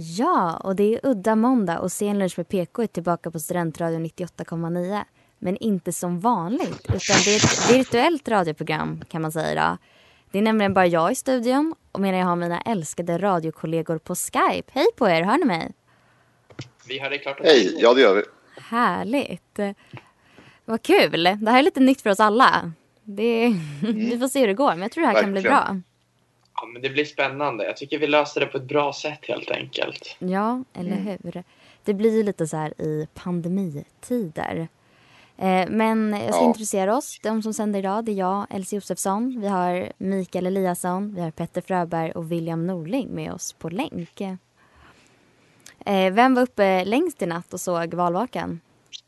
Ja, och det är udda måndag och Sen lunch med PK är tillbaka på Studentradion 98,9. Men inte som vanligt, utan det är ett virtuellt radioprogram kan man säga idag. Det är nämligen bara jag i studion och medan jag har mina älskade radiokollegor på Skype. Hej på er, hör ni mig? Vi hör dig klart och Hej, ja det gör vi. Härligt. Vad kul. Det här är lite nytt för oss alla. Det, Vi får se hur det går, men jag tror det här kan bli Verkligen. bra. Ja, men det blir spännande. Jag tycker vi löser det på ett bra sätt helt enkelt. Ja, eller hur? Det blir ju lite så här i pandemitider. Eh, men jag ska Ja. introducera oss. De som sänder idag det är jag, Elsie Josefsson. Vi har Mikael Eliasson, vi har Petter Fröberg och William Norling med oss på länk. Eh, vem var uppe längst i natt och såg valvakan?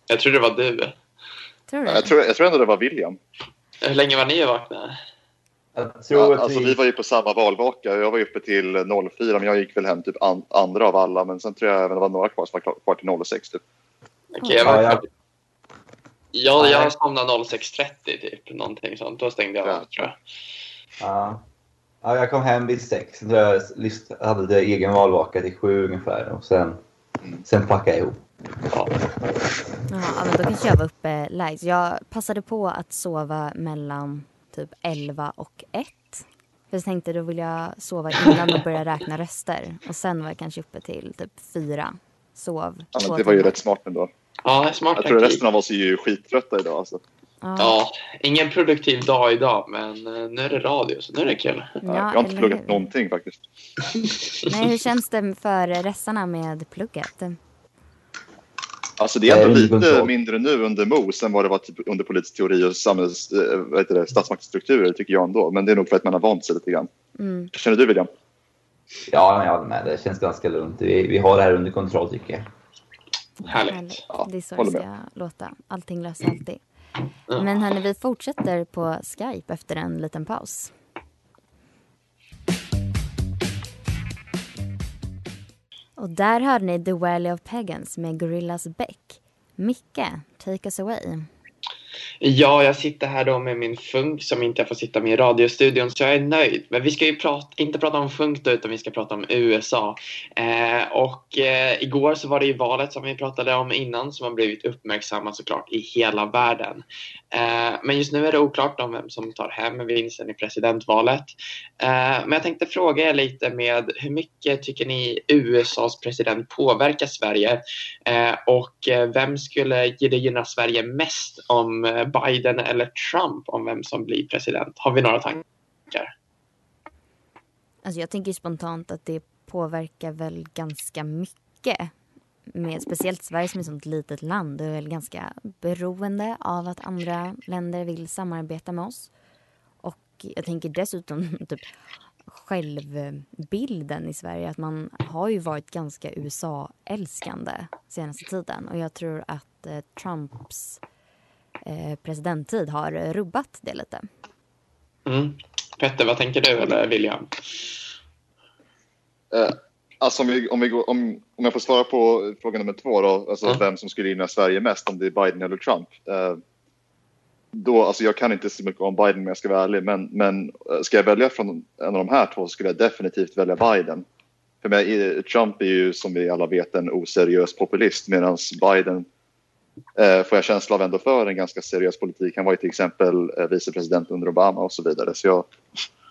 Jag tror det var du. Tror du? Jag tror, jag tror ändå det var William. Hur länge var ni vakna? Jag tror Ja, alltså, vi var ju på samma valvaka. Jag var ju uppe till 04, men jag gick väl hem typ an, andra av alla. Men sen tror jag även det var några kvar som var klar, kvar till 06. Typ. Okej, jag, var... Ja, ja, jag- jag, somnade 06.30 typ. Någonting sånt. Då stängde jag av tror jag. Ja. ja, jag kom hem vid sex. Sen tror jag hade det egen valvaka till sju ungefär. Och sen, sen packade jag ihop. Ja. Ja, men då kanske jag var uppe lägst. Jag passade på att sova mellan typ 11 och 1. För jag tänkte då vill jag sova innan och börja räkna röster. Och sen var jag kanske uppe till typ 4. Sov Ja, men det var ju rätt smart ändå. ja, smart Jag tror resten av oss är ju skittrötta idag. Alltså. Ja, Ja, ingen produktiv dag idag, men eh, nu är det radio, så nu är det kul. Ja, jag har inte pluggat hur? någonting faktiskt. Nej, hur känns det för resarna med plugget? Alltså det är ändå Nej, lite kontroll. mindre nu under MOS än vad det var typ under politisk teori och samhälls, eh, heter det, statsmaktsstrukturer tycker jag ändå. Men det är nog för att man har vant sig lite grann. Mm. Känner du William? Ja, men jag håller med. Det känns ganska lugnt. Vi, vi har det här under kontroll tycker jag. Härligt. Ja, Det är så det ska med. låta. Allting löser alltid. Men hörni, vi fortsätter på Skype efter en liten paus. Och där hörde ni The Valley of Pagans med Gorillas Beck. Micke, take us away. Ja, jag sitter här då med min funk som inte jag får sitta med i radiostudion, så jag är nöjd. Men vi ska ju prata, inte prata om funk då, utan vi ska prata om USA. Eh, och eh, igår så var det ju valet som vi pratade om innan som har blivit uppmärksammat såklart i hela världen. Eh, men just nu är det oklart om vem som tar hem vinsten i presidentvalet. Eh, men jag tänkte fråga er lite med hur mycket tycker ni USAs president påverkar Sverige? Eh, och vem skulle det gynna Sverige mest om Biden eller Trump om vem som blir president? Har vi några tankar? Alltså jag tänker spontant att det påverkar väl ganska mycket. Med, speciellt Sverige som är ett sånt litet land och är väl ganska beroende av att andra länder vill samarbeta med oss. Och jag tänker dessutom typ självbilden i Sverige. Att man har ju varit ganska USA-älskande senaste tiden. Och jag tror att eh, Trumps eh, presidenttid har rubbat det lite. Mm. Petter, vad tänker du eller William? Eh, alltså om, vi, om, vi går, om, om jag får svara på fråga nummer två då, alltså Mm. vem som skulle gynna Sverige mest, om det är Biden eller Trump. Eh, då, alltså jag kan inte så mycket om Biden om jag ska vara ärlig, men, men eh, ska jag välja från en av de här två så skulle jag definitivt välja Biden. För mig, eh, Trump är ju som vi alla vet en oseriös populist medan Biden eh, får jag känsla av ändå för en ganska seriös politik. Han var ju till exempel eh, vicepresident under Obama och så vidare. Så jag,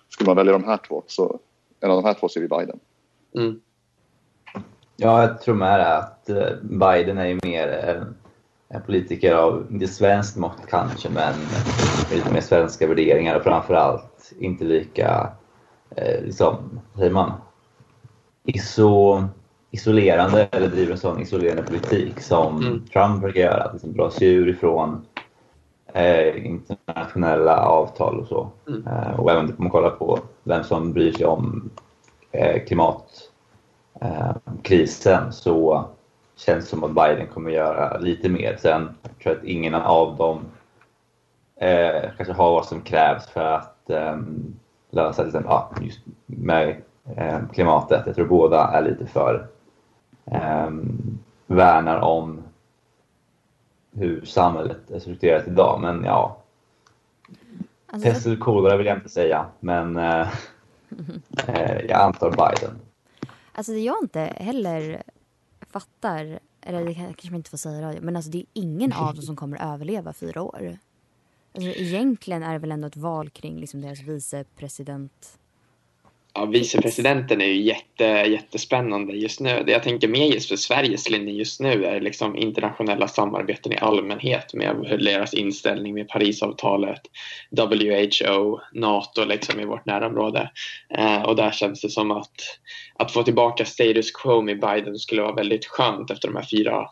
skulle man välja de här två så en av de här två så är det Biden. Mm. Ja, jag tror med det att eh, Biden är ju mer en, politiker av, inte svenskt mått kanske, men med lite mer svenska värderingar och framförallt inte lika, eh, liksom, säger man, iso, isolerande eller driver en sån isolerande politik som Mm. Trump brukar göra. Att liksom dra sig ur ifrån eh, internationella avtal och så. Mm. Eh, och även om man kollar på vem som bryr sig om eh, klimatkrisen så känns det som att Biden kommer göra lite mer. Sen tror jag att ingen av dem eh, kanske har vad som krävs för att eh, lösa liksom, ja, just med eh, klimatet. Jag tror båda är lite för eh, värnar om hur samhället är strukturerat idag. Men ja, Alltså, pest eller kolera vill jag inte säga. Men eh, eh, jag antar Biden. Alltså det jag inte heller fattar, eller det kanske man inte får säga i radio, men alltså det är ingen av dem som kommer överleva fyra år. Alltså egentligen är det väl ändå ett val kring liksom deras vicepresident. Ja, vicepresidenten är ju jätte, jättespännande just nu. Det jag tänker mer just för Sveriges linje just nu är liksom internationella samarbeten i allmänhet med deras inställning med Parisavtalet, WHO, NATO liksom i vårt närområde. Eh, och där känns det som att att få tillbaka status quo med Biden skulle vara väldigt skönt efter de här fyra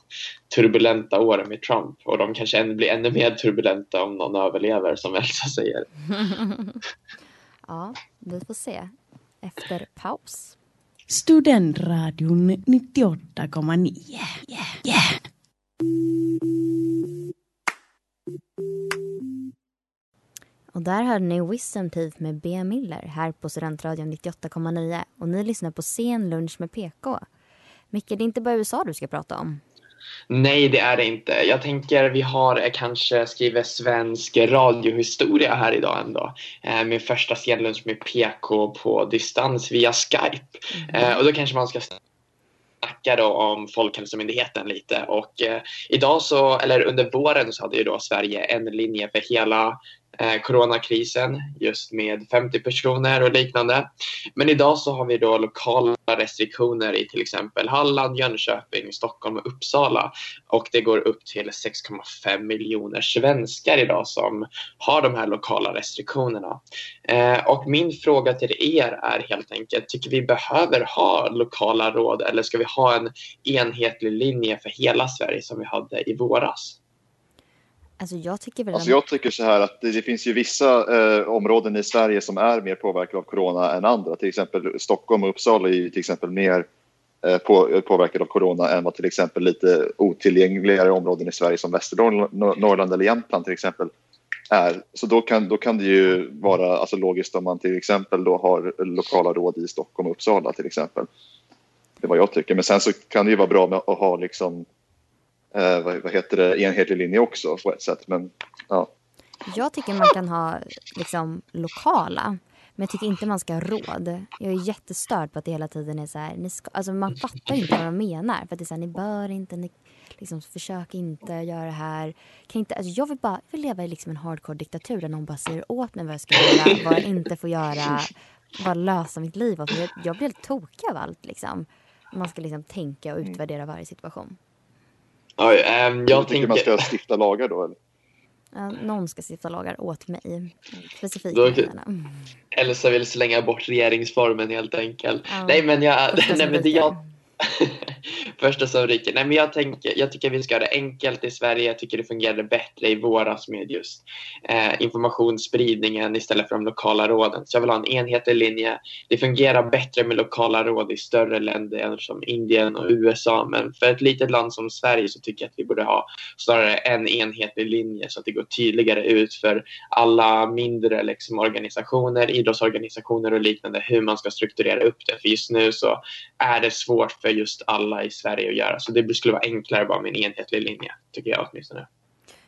turbulenta åren med Trump. Och de kanske än blir ännu mer turbulenta om någon överlever som Elsa säger. ja, vi får se. Efter paus. Studentradion 98,9. Yeah, yeah. Och där hörde ni Wisdom Teeth med B. Miller här på Studentradion 98,9. Och ni lyssnar på Sen lunch med PK. Micke, det är inte bara USA du ska prata om. Nej, det är det inte. Jag tänker vi har eh, kanske skrivit svensk radiohistoria här idag ändå. Eh, min första scenlunch med PK på distans via Skype. Eh, och då kanske man ska snacka då om Folkhälsomyndigheten lite. Och eh, idag så, eller under våren så hade ju då Sverige en linje för hela Eh, coronakrisen just med 50 personer och liknande. Men idag så har vi då lokala restriktioner i till exempel Halland, Jönköping, Stockholm och Uppsala. Och det går upp till 6,5 miljoner svenskar idag som har de här lokala restriktionerna. Eh, och min fråga till er är helt enkelt, tycker vi behöver ha lokala råd eller ska vi ha en enhetlig linje för hela Sverige som vi hade i våras? Alltså jag tycker väl... Alltså jag tycker så här att det, det finns ju vissa eh, områden i Sverige som är mer påverkade av corona än andra. Till exempel Stockholm och Uppsala är ju till exempel mer eh, på, påverkade av corona än vad till exempel lite otillgängligare områden i Sverige som Västernorrland eller Jämtland till exempel är. Så då kan, då kan det ju vara alltså, logiskt om man till exempel då har lokala råd i Stockholm och Uppsala till exempel. Det är vad jag tycker. Men sen så kan det ju vara bra med att ha liksom eh, vad, vad heter det, enhetlig linje också på ett sätt. Men ja. Jag tycker man kan ha liksom lokala. Men jag tycker inte man ska ha råd. Jag är jättestörd på att det hela tiden är så här. Ni ska, alltså man fattar inte vad de menar. För att det är så här, ni bör inte, ni liksom försök inte göra det här. Kan inte, alltså jag vill bara jag vill leva i liksom en hardcore diktatur där någon bara säger åt mig vad jag ska göra, vad jag inte får göra. Bara lösa mitt liv. Och jag, jag blir helt tokig av allt liksom. Man ska liksom tänka och utvärdera varje situation. Oj, ehm, jag Jag tycker tänker... man ska stifta lagar då eller? Ja, någon ska stifta lagar åt mig. Specifikt Då-. Mm. Elsa vill slänga bort regeringsformen helt enkelt. Ja. Nej men jag... Nej, men det jag Första som ryker. Nej men jag, tänker, jag tycker vi ska ha det enkelt i Sverige. Jag tycker det fungerade bättre i våras med just eh, informationsspridningen istället för de lokala råden. Så jag vill ha en enhetlig linje. Det fungerar bättre med lokala råd i större länder som Indien och USA. Men för ett litet land som Sverige så tycker jag att vi borde ha snarare en enhetlig linje så att det går tydligare ut för alla mindre liksom, organisationer, idrottsorganisationer och liknande hur man ska strukturera upp det. För just nu så är det svårt för just alla i Sverige att göra. Så det skulle vara enklare bara med en enhetlig linje, tycker jag åtminstone.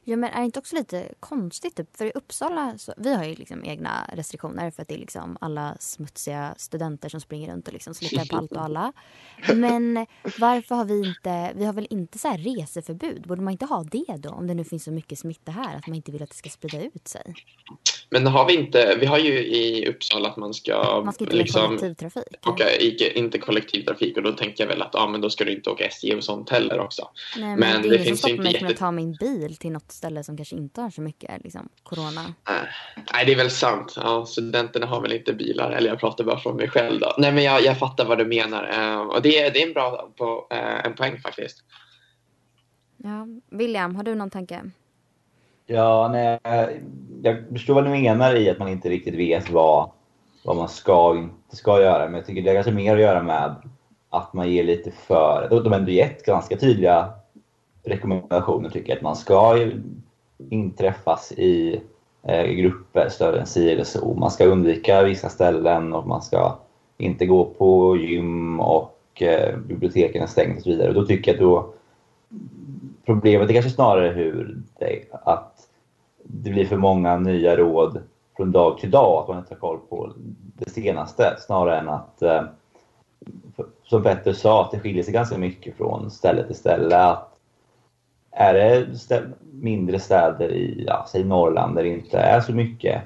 Ja men är det inte också lite konstigt typ? För i Uppsala, så, vi har ju liksom egna restriktioner för att det är liksom alla smutsiga studenter som springer runt och liksom slickar på allt och alla. Men varför har vi inte, vi har väl inte så här reseförbud? Borde man inte ha det då? Om det nu finns så mycket smitta här att man inte vill att det ska sprida ut sig. Men har vi inte, vi har ju i Uppsala att man ska, Man ska inte liksom kollektivtrafik. åka, inte kollektivtrafik och då tänker jag väl att ja, men då ska du inte åka SJ och sånt heller också. Nej, men, men det det finns ju inte jätte... ta min bil till något ställe som kanske inte har så mycket liksom, corona. Nej, det är väl sant. Ja, studenterna har väl inte bilar, eller jag pratar bara från mig själv. Då. Nej, men jag, jag fattar vad du menar. Eh, och det, är- det är en bra på, eh, en poäng faktiskt. Ja. William, har du någon tanke? Ja, nej, jag förstår vad du menar i att man inte riktigt vet vad, vad man ska och inte ska göra. Men jag tycker det har kanske mer att göra med att man ger lite för... De de har ändå gett ganska tydliga rekommendationer tycker jag. Att man ska inträffas i eh, grupper större än si eller så. Man ska undvika vissa ställen och man ska inte gå på gym och eh, biblioteken är stängt och så vidare. Och då tycker jag att då problemet är kanske snarare hur det, att det blir för många nya råd från dag till dag, att man inte har koll på det senaste, snarare än att, eh, som Petter sa, att det skiljer sig ganska mycket från ställe till ställe. Är det stä- mindre städer i, ja, säg Norrland där det inte är så mycket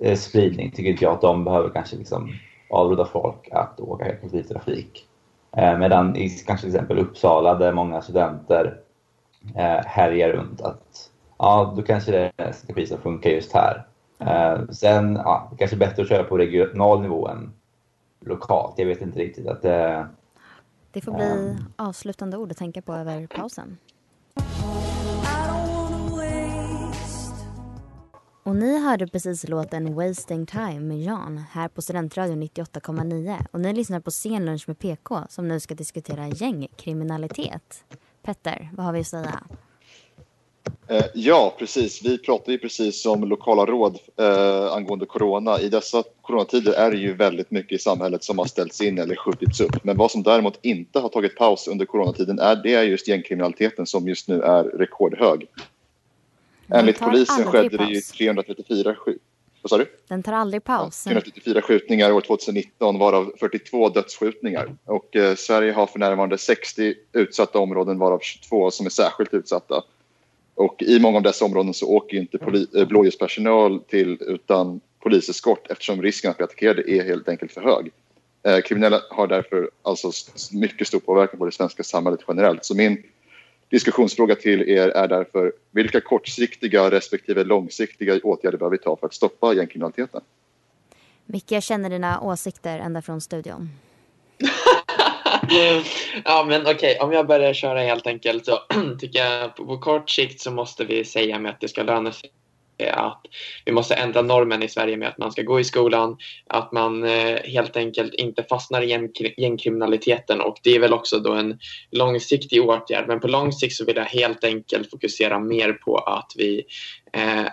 eh, spridning, tycker inte jag att de behöver kanske liksom avråda folk att åka kollektivtrafik. Eh, medan i kanske till exempel Uppsala där många studenter eh, härjar runt. Att, ja, då kanske det är en strategi som funkar just här. Eh, sen, ja, det kanske är bättre att köra på regional nivå än lokalt. Jag vet inte riktigt. att eh, Det får bli avslutande ord att tänka på över pausen. Och ni hörde precis låten Wasting Time med Jan här på Studentradion 98,9. Och ni lyssnar på Scenlunch med PK som nu ska diskutera gängkriminalitet. Petter, vad har vi att säga? Eh, ja, precis. Vi pratade ju precis om lokala råd eh, angående corona. I dessa coronatider är det ju väldigt mycket i samhället som har ställts in eller skjutits upp. Men vad som däremot inte har tagit paus under coronatiden är, det är just gängkriminaliteten som just nu är rekordhög. Enligt polisen skedde det ju paus. 334 skjut... Vad sa du? Den tar aldrig paus. 334 skjutningar år 2019 varav 42 dödsskjutningar. Och eh, Sverige har för närvarande 60 utsatta områden varav 22 som är särskilt utsatta. Och i många av dessa områden så åker inte poli- eh, blåljuspersonal till utan poliseskort eftersom risken att bli attackerade är helt enkelt för hög. Eh, kriminella har därför alltså mycket stor påverkan på det svenska samhället generellt. Så min diskussionsfråga till er är därför vilka kortsiktiga respektive långsiktiga åtgärder behöver vi ta för att stoppa gängkriminaliteten? Micke, jag känner dina åsikter ända från studion. ja, men okej, om jag börjar köra helt enkelt så tycker jag på, på kort sikt så måste vi säga med att det ska löna sig Eh, att vi måste ändra normen i Sverige med att man ska gå i skolan, att man eh, helt enkelt inte fastnar i gängkriminaliteten och det är väl också då en långsiktig åtgärd. Men på lång sikt så vill jag helt enkelt fokusera mer på att vi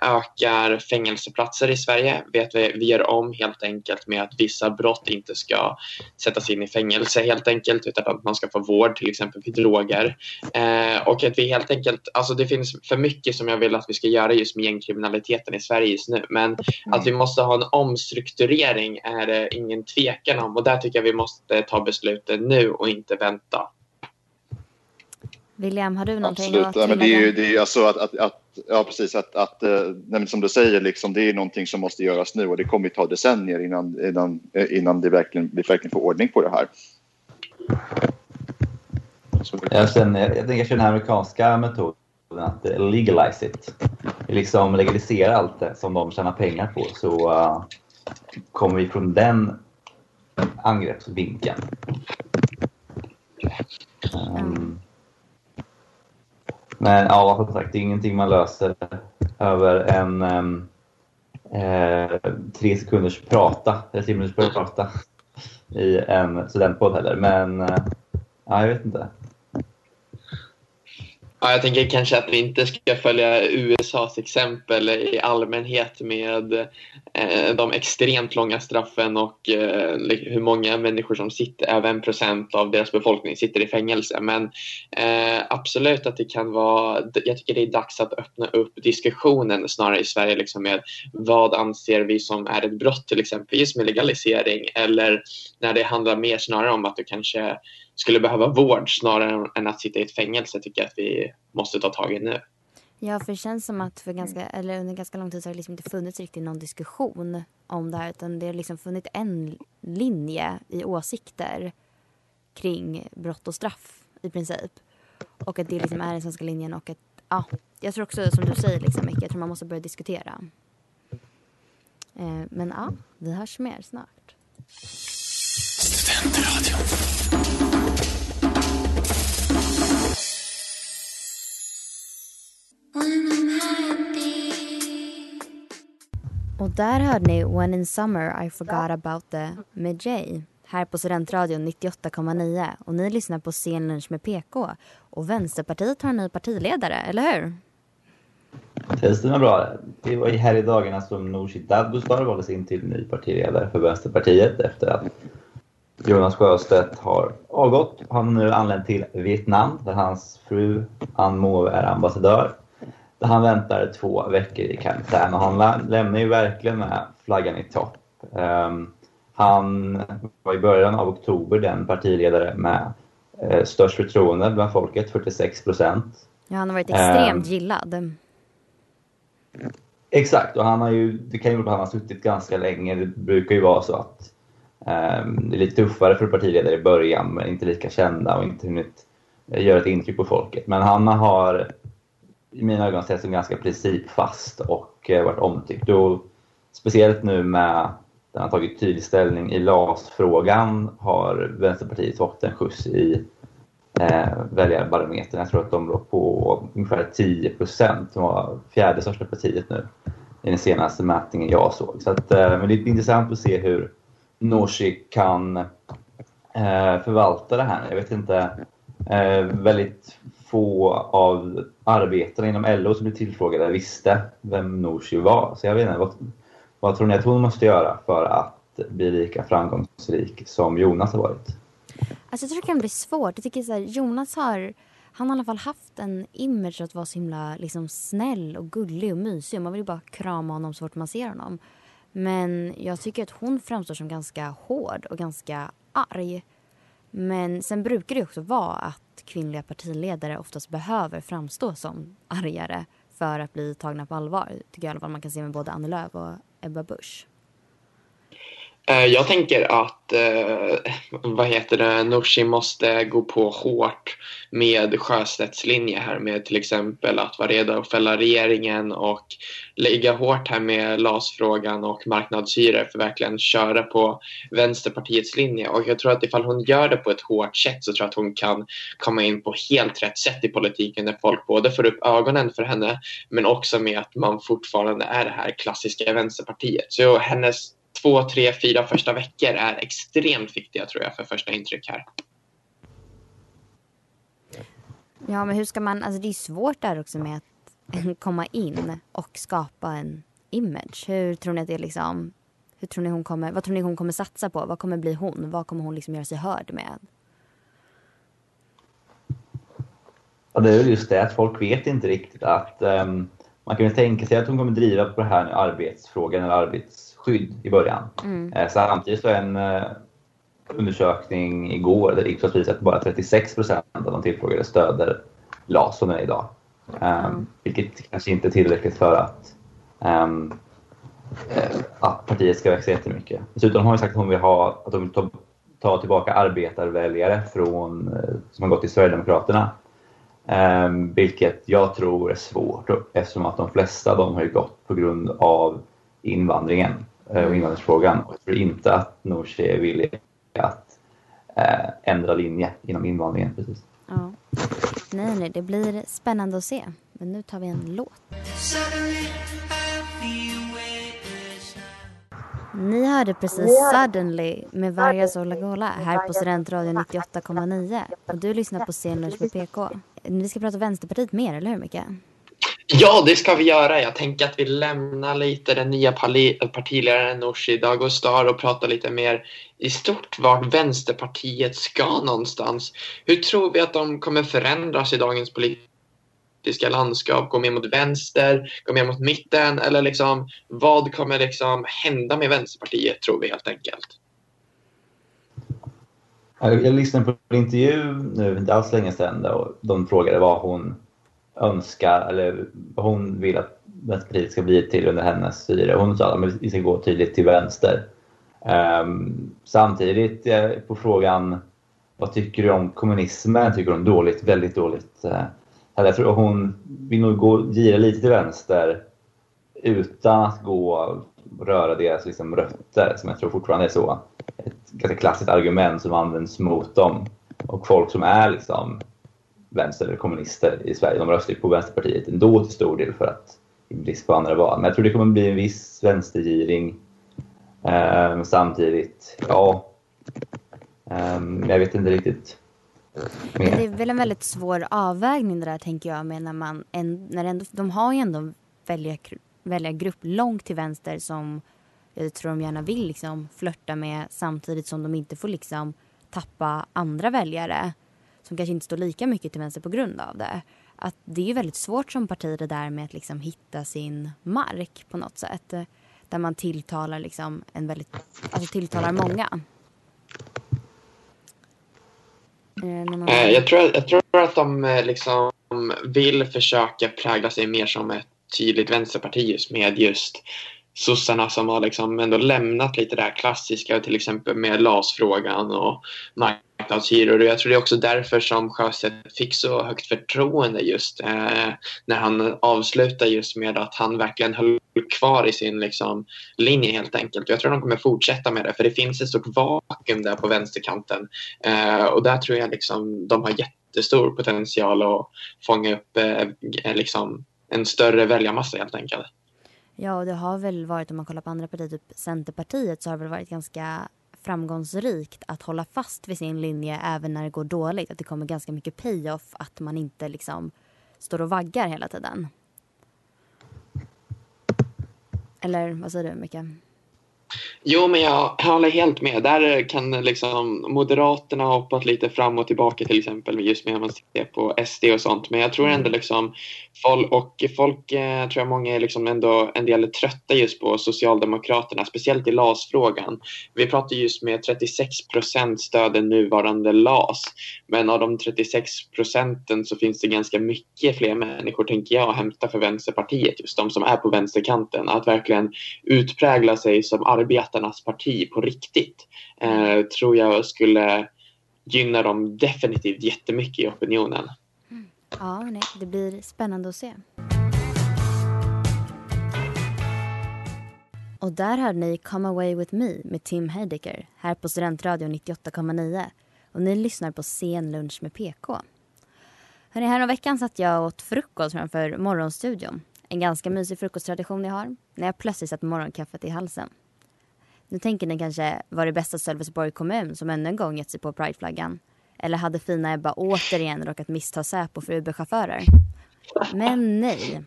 ökar fängelseplatser i Sverige. Vet vi, vi gör om helt enkelt med att vissa brott inte ska sättas in i fängelse helt enkelt utan att man ska få vård till exempel vid droger. Eh, och att vi helt enkelt, alltså det finns för mycket som jag vill att vi ska göra just med gängkriminaliteten i Sverige just nu. Men att vi måste ha en omstrukturering är det ingen tvekan om och där tycker jag vi måste ta beslutet nu och inte vänta. William, har du någonting Absolut, att ja, men det är ju det är alltså att, att, att ja precis att, att eh, nej, som du säger liksom det är någonting som måste göras nu och det kommer ju ta decennier innan, innan, eh, innan det verkligen, vi verkligen får ordning på det här. Jag, känner, jag tänker den här amerikanska metoden att eh, legalize it. Liksom legalisera allt det som de tjänar pengar på så uh, kommer vi från den angreppsvinkeln. Men ja, som sagt, det är ingenting man löser över en um, eh, tre sekunders prata, eller tre minuters prata i en studentpodd heller. Men eh, ja, jag vet inte. Ja, jag tänker kanske att vi inte ska följa USAs exempel i allmänhet med eh, de extremt långa straffen och eh, hur många människor som sitter, även procent av deras befolkning sitter i fängelse. Men eh, absolut att det kan vara, jag tycker det är dags att öppna upp diskussionen snarare i Sverige liksom med vad anser vi som är ett brott till exempel just med legalisering eller när det handlar mer snarare om att du kanske skulle behöva vård snarare än att sitta i ett fängelse tycker jag att vi måste ta tag i nu. Ja, för det känns som att för ganska, eller under ganska lång tid så har det liksom inte funnits riktigt någon diskussion om det här utan det har liksom funnits en linje i åsikter kring brott och straff i princip. Och att det liksom är den svenska linjen och att ja, jag tror också som du säger liksom, Micke, jag tror man måste börja diskutera. Eh, men ja, vi hörs mer snart. Och där hörde ni When in Summer I Forgot About The med Jay här på Studentradion 98,9 och ni lyssnar på Scenlunch med PK och Vänsterpartiet har en ny partiledare, eller hur? Det stämmer bra. Det var här i dagarna som Nooshi Dadgostar valdes in till ny partiledare för Vänsterpartiet efter att Jonas Sjöstedt har avgått. Han har nu anlänt till Vietnam där hans fru Ann Måwe är ambassadör. Han väntar två veckor i karantän och han lämnar ju verkligen med flaggan i topp. Um, han var i början av oktober den partiledare med eh, störst förtroende bland folket, 46 procent. Ja, han har varit extremt um, gillad. Exakt, och han har ju, det kan ju vara att han har suttit ganska länge. Det brukar ju vara så att um, det är lite tuffare för partiledare i början, men inte lika kända och inte hunnit göra ett intryck på folket. Men han har i mina ögon sett som ganska principfast och eh, varit omtyckt. Och speciellt nu med den har tagit tydlig ställning i LAS-frågan har Vänsterpartiet fått en skjuts i eh, väljarbarometern. Jag tror att de låg på ungefär 10 procent. De var fjärde största partiet nu i den senaste mätningen jag såg. Så att, eh, men det är intressant att se hur Nooshi kan eh, förvalta det här. Jag vet inte, eh, väldigt få av arbetarna inom LO som blev tillfrågade visste vem Nooshi var. Så jag vet inte, vad, vad tror ni att hon måste göra för att bli lika framgångsrik som Jonas har varit? Alltså jag tror det kan bli svårt. Jag tycker så här, Jonas har, han har i alla fall haft en image att vara så himla liksom, snäll och gullig och mysig. Man vill ju bara krama honom så fort man ser honom. Men jag tycker att hon framstår som ganska hård och ganska arg. Men sen brukar det också vara att kvinnliga partiledare oftast behöver framstå som argare för att bli tagna på allvar. Tycker jag i alla fall man kan se med både Annie Lööf och Ebba Busch? Eh, jag tänker att, eh, vad heter det, Nooshi måste gå på hårt med Sjöstedts linje här med till exempel att vara redo att fälla regeringen och lägga hårt här med LAS-frågan och marknadshyror för verkligen köra på Vänsterpartiets linje. Och jag tror att ifall hon gör det på ett hårt sätt så tror jag att hon kan komma in på helt rätt sätt i politiken när folk både får upp ögonen för henne men också med att man fortfarande är det här klassiska Vänsterpartiet. Så hennes två, tre, fyra första veckor är extremt viktiga tror jag för första intryck här. Ja, men hur ska man, alltså det är svårt där också med att komma in och skapa en image. Hur tror ni att det liksom, hur tror ni hon kommer, vad tror ni hon kommer satsa på? Vad kommer bli hon? Vad kommer hon liksom göra sig hörd med? Ja, det är väl just det att folk vet inte riktigt att um, man kan ju tänka sig att hon kommer driva på det här med arbetsfrågan eller arbetsskydd i början. Mm. Eh, samtidigt så en eh, undersökning igår där Ipsos visar att bara 36 procent av de tillfrågade stöder LAS som är idag. Um, Vilket kanske inte är tillräckligt för att, um, att partiet ska växa jättemycket. Dessutom har hon sagt att hon vill, ha, att hon vill ta, ta tillbaka arbetarväljare från, som har gått till Sverigedemokraterna Um, vilket jag tror är svårt eftersom att de flesta av dem har gått på grund av invandringen och invandringsfrågan. Och jag tror inte att Nooshi är villig att uh, ändra linje inom invandringen. Precis. Ja. Nej, nej, det blir spännande att se. Men nu tar vi en låt. Ni hörde precis Suddenly med Vargas Olagola här på Studentradion 98,9. Och du lyssnar på Scenlunch med PK. Vi ska prata Vänsterpartiet mer, eller hur Micke? Ja, det ska vi göra. Jag tänker att vi lämnar lite den nya partiledaren Nooshi Dadgostar och pratar lite mer i stort vart Vänsterpartiet ska någonstans. Hur tror vi att de kommer förändras i dagens politiska landskap? Gå mer mot vänster? Gå mer mot mitten? Eller liksom, vad kommer liksom hända med Vänsterpartiet, tror vi helt enkelt? Jag lyssnade på en intervju nu, inte alls länge sedan, och de frågade vad hon önskar eller vad hon vill att Vänsterpartiet ska bli till under hennes styre. Hon sa att vi ska gå tydligt till vänster. Um, samtidigt eh, på frågan vad tycker du om kommunismen? Tycker hon dåligt, väldigt dåligt uh, jag tror hon vill nog gå, gira lite till vänster utan att gå röra deras liksom, rötter, som jag tror fortfarande är så. Ett ganska klassiskt argument som används mot dem. Och folk som är liksom vänster eller kommunister i Sverige, de röstar ju på Vänsterpartiet ändå till stor del för att i brist på andra val. Men jag tror det kommer bli en viss vänstergiring. Eh, samtidigt, ja, eh, jag vet inte riktigt. Men det är väl en väldigt svår avvägning det där tänker jag med när man, en, när ändå, de har ju ändå välja, välja grupp långt till vänster som jag tror de gärna vill liksom flörta med samtidigt som de inte får liksom tappa andra väljare som kanske inte står lika mycket till vänster på grund av det. Att det är ju väldigt svårt som parti det där med att liksom hitta sin mark på något sätt. Där man tilltalar liksom en väldigt, alltså tilltalar många. Eh, eh, jag tror, jag tror att de eh, liksom vill försöka prägla sig mer som ett tydligt vänsterparti just med just sossarna som har liksom ändå lämnat lite det här klassiska till exempel med LAS-frågan och marknadshyror. Jag tror det är också därför som Sjöstedt fick så högt förtroende just eh, när han avslutade just med att han verkligen höll kvar i sin liksom, linje helt enkelt. Jag tror de kommer fortsätta med det för det finns ett stort vakuum där på vänsterkanten eh, och där tror jag liksom de har jättestor potential att fånga upp eh, liksom en större väljarmassa helt enkelt. Ja, och det har väl varit, om man kollar på andra partier, typ Centerpartiet, så har det väl varit ganska framgångsrikt att hålla fast vid sin linje även när det går dåligt. Att det kommer ganska mycket payoff, att man inte liksom står och vaggar hela tiden. Eller vad säger du, Micke? Jo, men jag håller helt med. Där kan liksom Moderaterna ha hoppat lite fram och tillbaka till exempel just med man ser på SD och sånt. Men jag tror ändå mm. liksom folk, och folk eh, tror jag många är liksom ändå en del är trötta just på Socialdemokraterna, speciellt i LAS-frågan. Vi pratar just med 36 procent stöder nuvarande LAS. Men av de 36 procenten så finns det ganska mycket fler människor, tänker jag, att hämta för Vänsterpartiet. Just de som är på vänsterkanten. Att verkligen utprägla sig som arbetarnas parti på riktigt eh, tror jag skulle gynna dem definitivt jättemycket i opinionen. Mm. Ja, nej, det blir spännande att se. Och där hörde ni Come Away With Me med Tim Heidecker här på Studentradion 98,9. Och ni lyssnar på Sen lunch med PK. Hörrni, häromveckan satt jag och åt frukost framför Morgonstudion. En ganska mysig frukosttradition jag har. När jag plötsligt satt morgonkaffet i halsen. Nu tänker ni kanske, var det bästa Sölvesborg kommun som ännu en gång gett sig på prideflaggan? Eller hade fina Ebba återigen råkat missta Säpo för Uber-chaufförer? Men nej.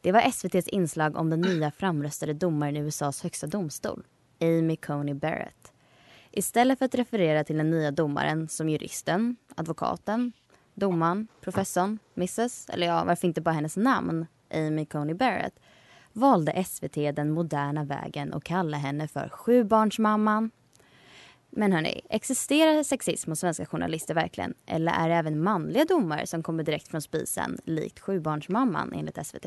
Det var SVTs inslag om den nya framröstade domaren i USAs högsta domstol, Amy Coney Barrett. Istället för att referera till den nya domaren som juristen, advokaten, domaren, professorn, mrs, eller ja, varför inte bara hennes namn, Amy Coney Barrett, valde SVT den moderna vägen och kallade henne för sjubarnsmamman. Men hörni, existerar sexism hos svenska journalister verkligen? Eller är det även manliga domare som kommer direkt från spisen, likt sjubarnsmamman enligt SVT?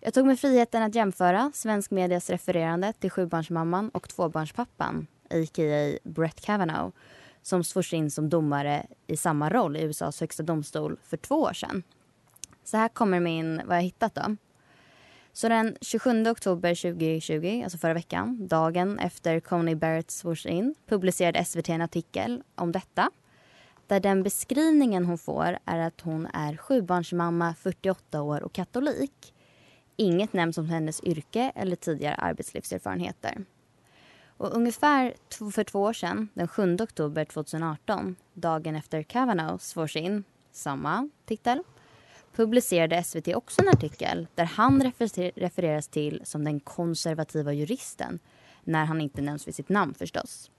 Jag tog mig friheten att jämföra svensk medias refererande till sjubarnsmamman och tvåbarnspappan, a.k.a. Brett Kavanaugh, som svors in som domare i samma roll i USAs högsta domstol för två år sedan. Så här kommer min, vad jag hittat då. Så den 27 oktober 2020, alltså förra veckan, dagen efter Coney Barrett svors in, publicerade SVT en artikel om detta. Där den beskrivningen hon får är att hon är sjubarnsmamma, 48 år och katolik. Inget nämns om hennes yrke eller tidigare arbetslivserfarenheter. Och ungefär för två år sedan, den 7 oktober 2018, dagen efter Kavanaugh svors in, samma titel, publicerade SVT också en artikel där han refereras till som den konservativa juristen när han inte nämns vid sitt namn förstås.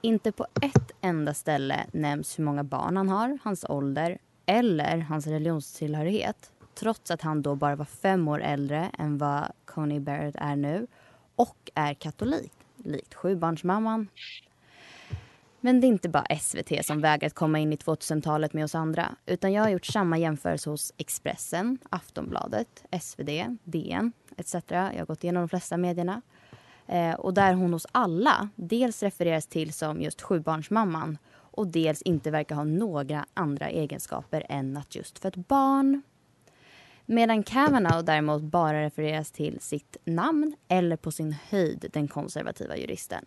Inte på ett enda ställe nämns hur många barn han har, hans ålder eller hans religionstillhörighet trots att han då bara var fem år äldre än vad Coney Barrett är nu och är katolik, likt sjubarnsmamman. Men det är inte bara SVT som vägrat komma in i 2000-talet med oss andra. Utan jag har gjort samma jämförelse hos Expressen, Aftonbladet, SvD, DN etc. Jag har gått igenom de flesta medierna. Eh, och där hon hos alla dels refereras till som just sjubarnsmamman och dels inte verkar ha några andra egenskaper än att just för ett barn. Medan Kavanaugh däremot bara refereras till sitt namn eller på sin höjd den konservativa juristen.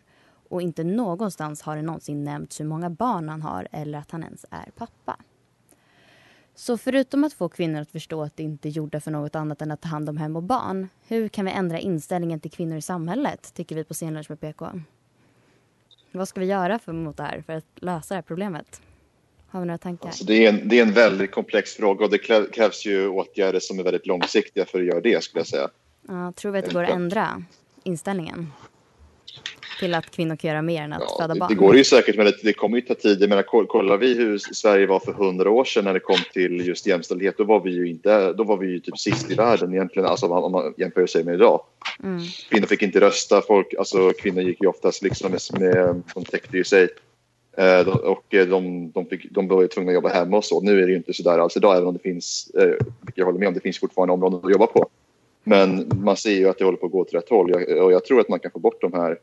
Och inte någonstans har det någonsin nämnts hur många barn han har eller att han ens är pappa. Så förutom att få kvinnor att förstå att de inte är gjorda för något annat än att ta hand om hem och barn, hur kan vi ändra inställningen till kvinnor i samhället, tycker vi på Scenlunch med PK? Vad ska vi göra för, mot det här för att lösa det här problemet? Har vi några tankar? Alltså det, är en, det är en väldigt komplex fråga och det krävs ju åtgärder som är väldigt långsiktiga för att göra det skulle jag säga. Ja, tror vi att det går att ändra inställningen? Till att kvinnor kan göra mer än att föda Det, barn? det går ju säkert men det, det kommer ju ta tid. Jag menar, koll- kollar vi hur Sverige var för hundra år sedan när det kom till just jämställdhet då var vi ju inte, då var vi ju typ sist i världen egentligen, alltså om man, om man jämför sig med idag. Mm. Kvinnor fick inte rösta, folk, alltså kvinnor gick ju oftast liksom med, med de täckte ju sig. Eh, och eh, de, de, fick, de var ju tvungna att jobba hemma och så. Nu är det ju inte så där alls idag, även om det finns, eh, jag håller med om, det finns fortfarande områden att jobba på. Men man ser ju att det håller på att gå åt rätt håll och jag tror att man kan få bort de här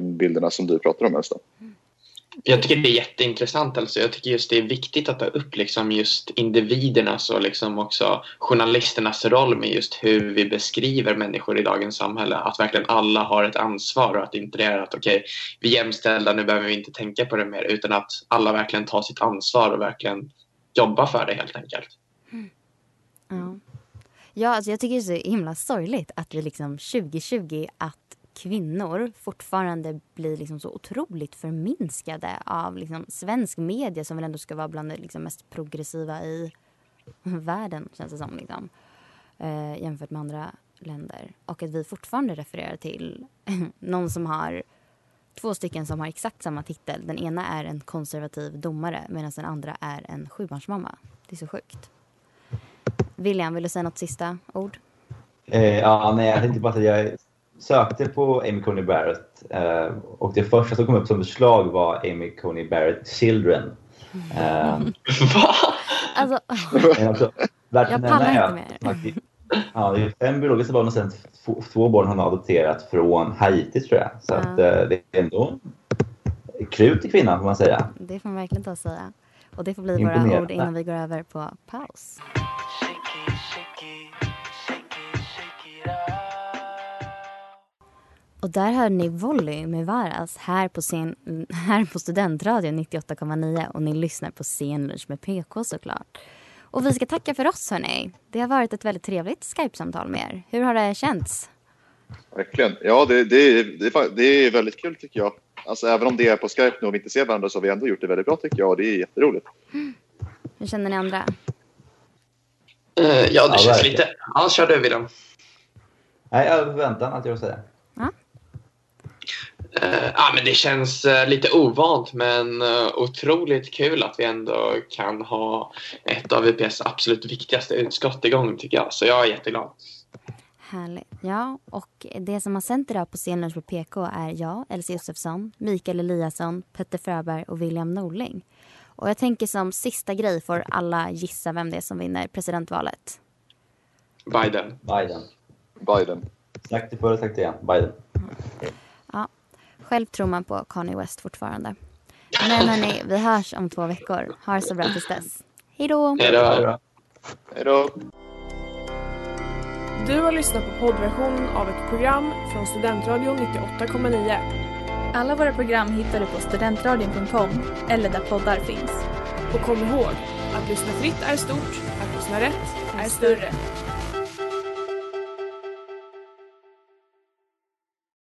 bilderna som du pratar om Elsa. Jag tycker det är jätteintressant. Alltså. Jag tycker just det är viktigt att ta upp liksom just individernas och liksom också journalisternas roll med just hur vi beskriver människor i dagens samhälle. Att verkligen alla har ett ansvar och att inte det är att okej, vi är jämställda, nu behöver vi inte tänka på det mer utan att alla verkligen tar sitt ansvar och verkligen jobbar för det helt enkelt. Ja, ja alltså jag tycker det är så himla sorgligt att vi liksom 2020 att kvinnor fortfarande blir liksom så otroligt förminskade av liksom svensk media som väl ändå ska vara bland det liksom mest progressiva i världen känns det som. Liksom. Eh, jämfört med andra länder. Och att vi fortfarande refererar till någon som har två stycken som har exakt samma titel. Den ena är en konservativ domare medan den andra är en sjubarnsmamma. Det är så sjukt. William, vill du säga något sista ord? Eh, ja, nej, jag tänkte bara att jag sökte på Amy Coney Barrett eh, och det första som kom upp som förslag var Amy Coney Barrett Children. Eh, Alltså, men också, värt Jag pallar inte det- Ja, det är fem biologiska barn och sen två, två barn han har adopterat från Haiti tror jag. Så Ja. att, eh, det är ändå krut i kvinnan får man säga. det får man verkligen ta och säga. Och det får bli våra ord innan vi går över på paus. Och där hörde ni Volley med Varas här på, scen, här på Studentradion 98,9 och ni lyssnar på Scenlunch med PK såklart. Och vi ska tacka för oss hörni. Det har varit ett väldigt trevligt Skype-samtal med er. Hur har det känts? Verkligen. Ja, det, det, är- det, det är väldigt kul tycker jag. Alltså, även om det är på Skype nu och vi inte ser varandra så har vi ändå gjort det väldigt bra tycker jag och det är jätteroligt. Hur känner ni andra? Eh, ja, det Ja, känns verkligen. lite... Ja, kör du William. Nej, jag väntar att jag säga. Eh, ja, men det känns eh, lite ovant men eh, otroligt kul att vi ändå kan ha ett av UPS absolut viktigaste utskott igång tycker jag. Så jag är jätteglad. Härligt. Ja, och det som har sänt idag på Scenlunch på PK är jag, Elsie Josefsson, Mikael Eliasson, Petter Fröberg och William Norling. Och jag tänker som sista grej får alla gissa vem det är som vinner presidentvalet. Biden. Biden. Biden. Sagt det förr, sagt det igen. Biden. Ja, själv tror man på Kanye West fortfarande. Men hörni, vi hörs om två veckor. Ha det så bra tills dess. Hej då! Hej då. Hej då! Du har lyssnat på poddversionen av ett program från Studentradion 98,9. Alla våra program hittar du på studentradion.com eller där poddar finns. Och kom ihåg, att lyssna fritt är stort, att lyssna rätt är större.